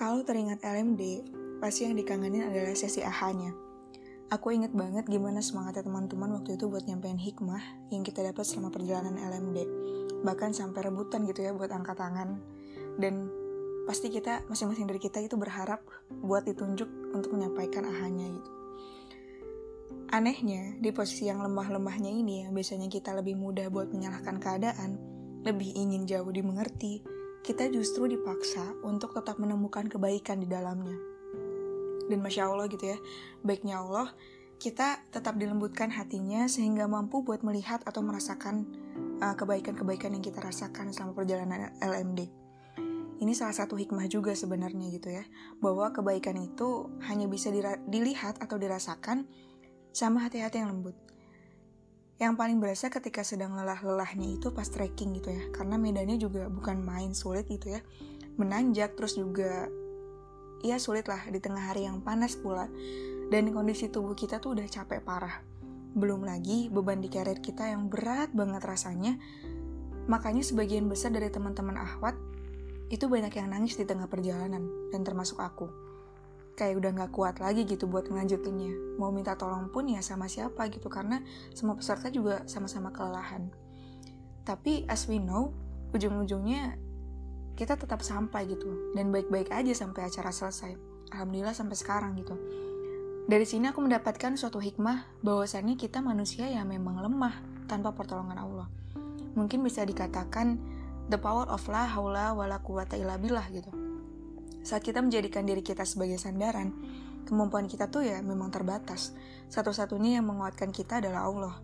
Kalau teringat LMD, pasti yang dikangenin adalah sesi AHA-nya. Aku inget banget gimana semangatnya teman-teman waktu itu buat nyampein hikmah yang kita dapat selama perjalanan LMD. Bahkan sampai rebutan gitu ya buat angkat tangan. Dan pasti kita, masing-masing dari kita itu berharap buat ditunjuk untuk menyampaikan AHA-nya gitu. Anehnya, di posisi yang lemah-lemahnya ini yang biasanya kita lebih mudah buat menyalahkan keadaan, lebih ingin jauh dimengerti, kita justru dipaksa untuk tetap menemukan kebaikan di dalamnya. Dan Masya Allah gitu ya, baiknya Allah, kita tetap dilembutkan hatinya sehingga mampu buat melihat atau merasakan uh, kebaikan-kebaikan yang kita rasakan selama perjalanan LMD. Ini salah satu hikmah juga sebenarnya gitu ya, bahwa kebaikan itu hanya bisa dilihat atau dirasakan sama hati-hati yang lembut. Yang paling berasa ketika sedang lelah-lelahnya itu pas trekking gitu ya. Karena medannya juga bukan main sulit gitu ya. Menanjak terus juga ya sulit lah di tengah hari yang panas pula. Dan kondisi tubuh kita tuh udah capek parah. Belum lagi beban di karir kita yang berat banget rasanya. Makanya sebagian besar dari teman-teman Ahwat itu banyak yang nangis di tengah perjalanan dan termasuk aku kayak udah nggak kuat lagi gitu buat ngelanjutinnya. Mau minta tolong pun ya sama siapa gitu karena semua peserta juga sama-sama kelelahan. Tapi as we know, ujung-ujungnya kita tetap sampai gitu dan baik-baik aja sampai acara selesai. Alhamdulillah sampai sekarang gitu. Dari sini aku mendapatkan suatu hikmah bahwasannya kita manusia yang memang lemah tanpa pertolongan Allah. Mungkin bisa dikatakan the power of la haula wala quwata illa billah gitu saat kita menjadikan diri kita sebagai sandaran, kemampuan kita tuh ya memang terbatas. Satu-satunya yang menguatkan kita adalah Allah.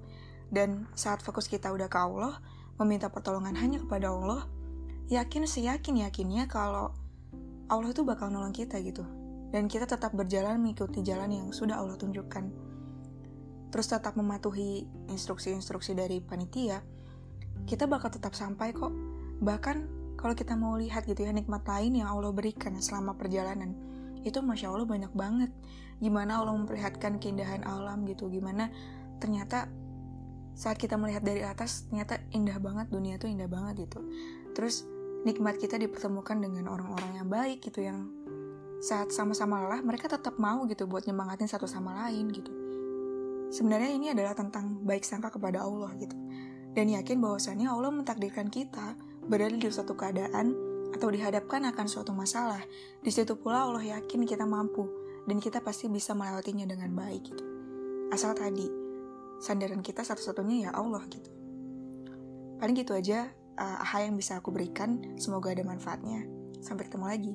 Dan saat fokus kita udah ke Allah, meminta pertolongan hanya kepada Allah, yakin seyakin-yakinnya kalau Allah itu bakal nolong kita gitu. Dan kita tetap berjalan mengikuti jalan yang sudah Allah tunjukkan. Terus tetap mematuhi instruksi-instruksi dari panitia, kita bakal tetap sampai kok. Bahkan kalau kita mau lihat gitu ya nikmat lain yang Allah berikan selama perjalanan itu masya Allah banyak banget. Gimana Allah memperlihatkan keindahan alam gitu gimana ternyata saat kita melihat dari atas ternyata indah banget dunia tuh indah banget gitu. Terus nikmat kita dipertemukan dengan orang-orang yang baik gitu yang saat sama-sama lelah mereka tetap mau gitu buat nyemangatin satu sama lain gitu. Sebenarnya ini adalah tentang baik sangka kepada Allah gitu. Dan yakin bahwasannya Allah mentakdirkan kita berada di suatu keadaan atau dihadapkan akan suatu masalah, di situ pula Allah yakin kita mampu dan kita pasti bisa melewatinya dengan baik gitu. Asal tadi sandaran kita satu-satunya ya Allah gitu. Paling gitu aja uh, yang bisa aku berikan. Semoga ada manfaatnya. Sampai ketemu lagi.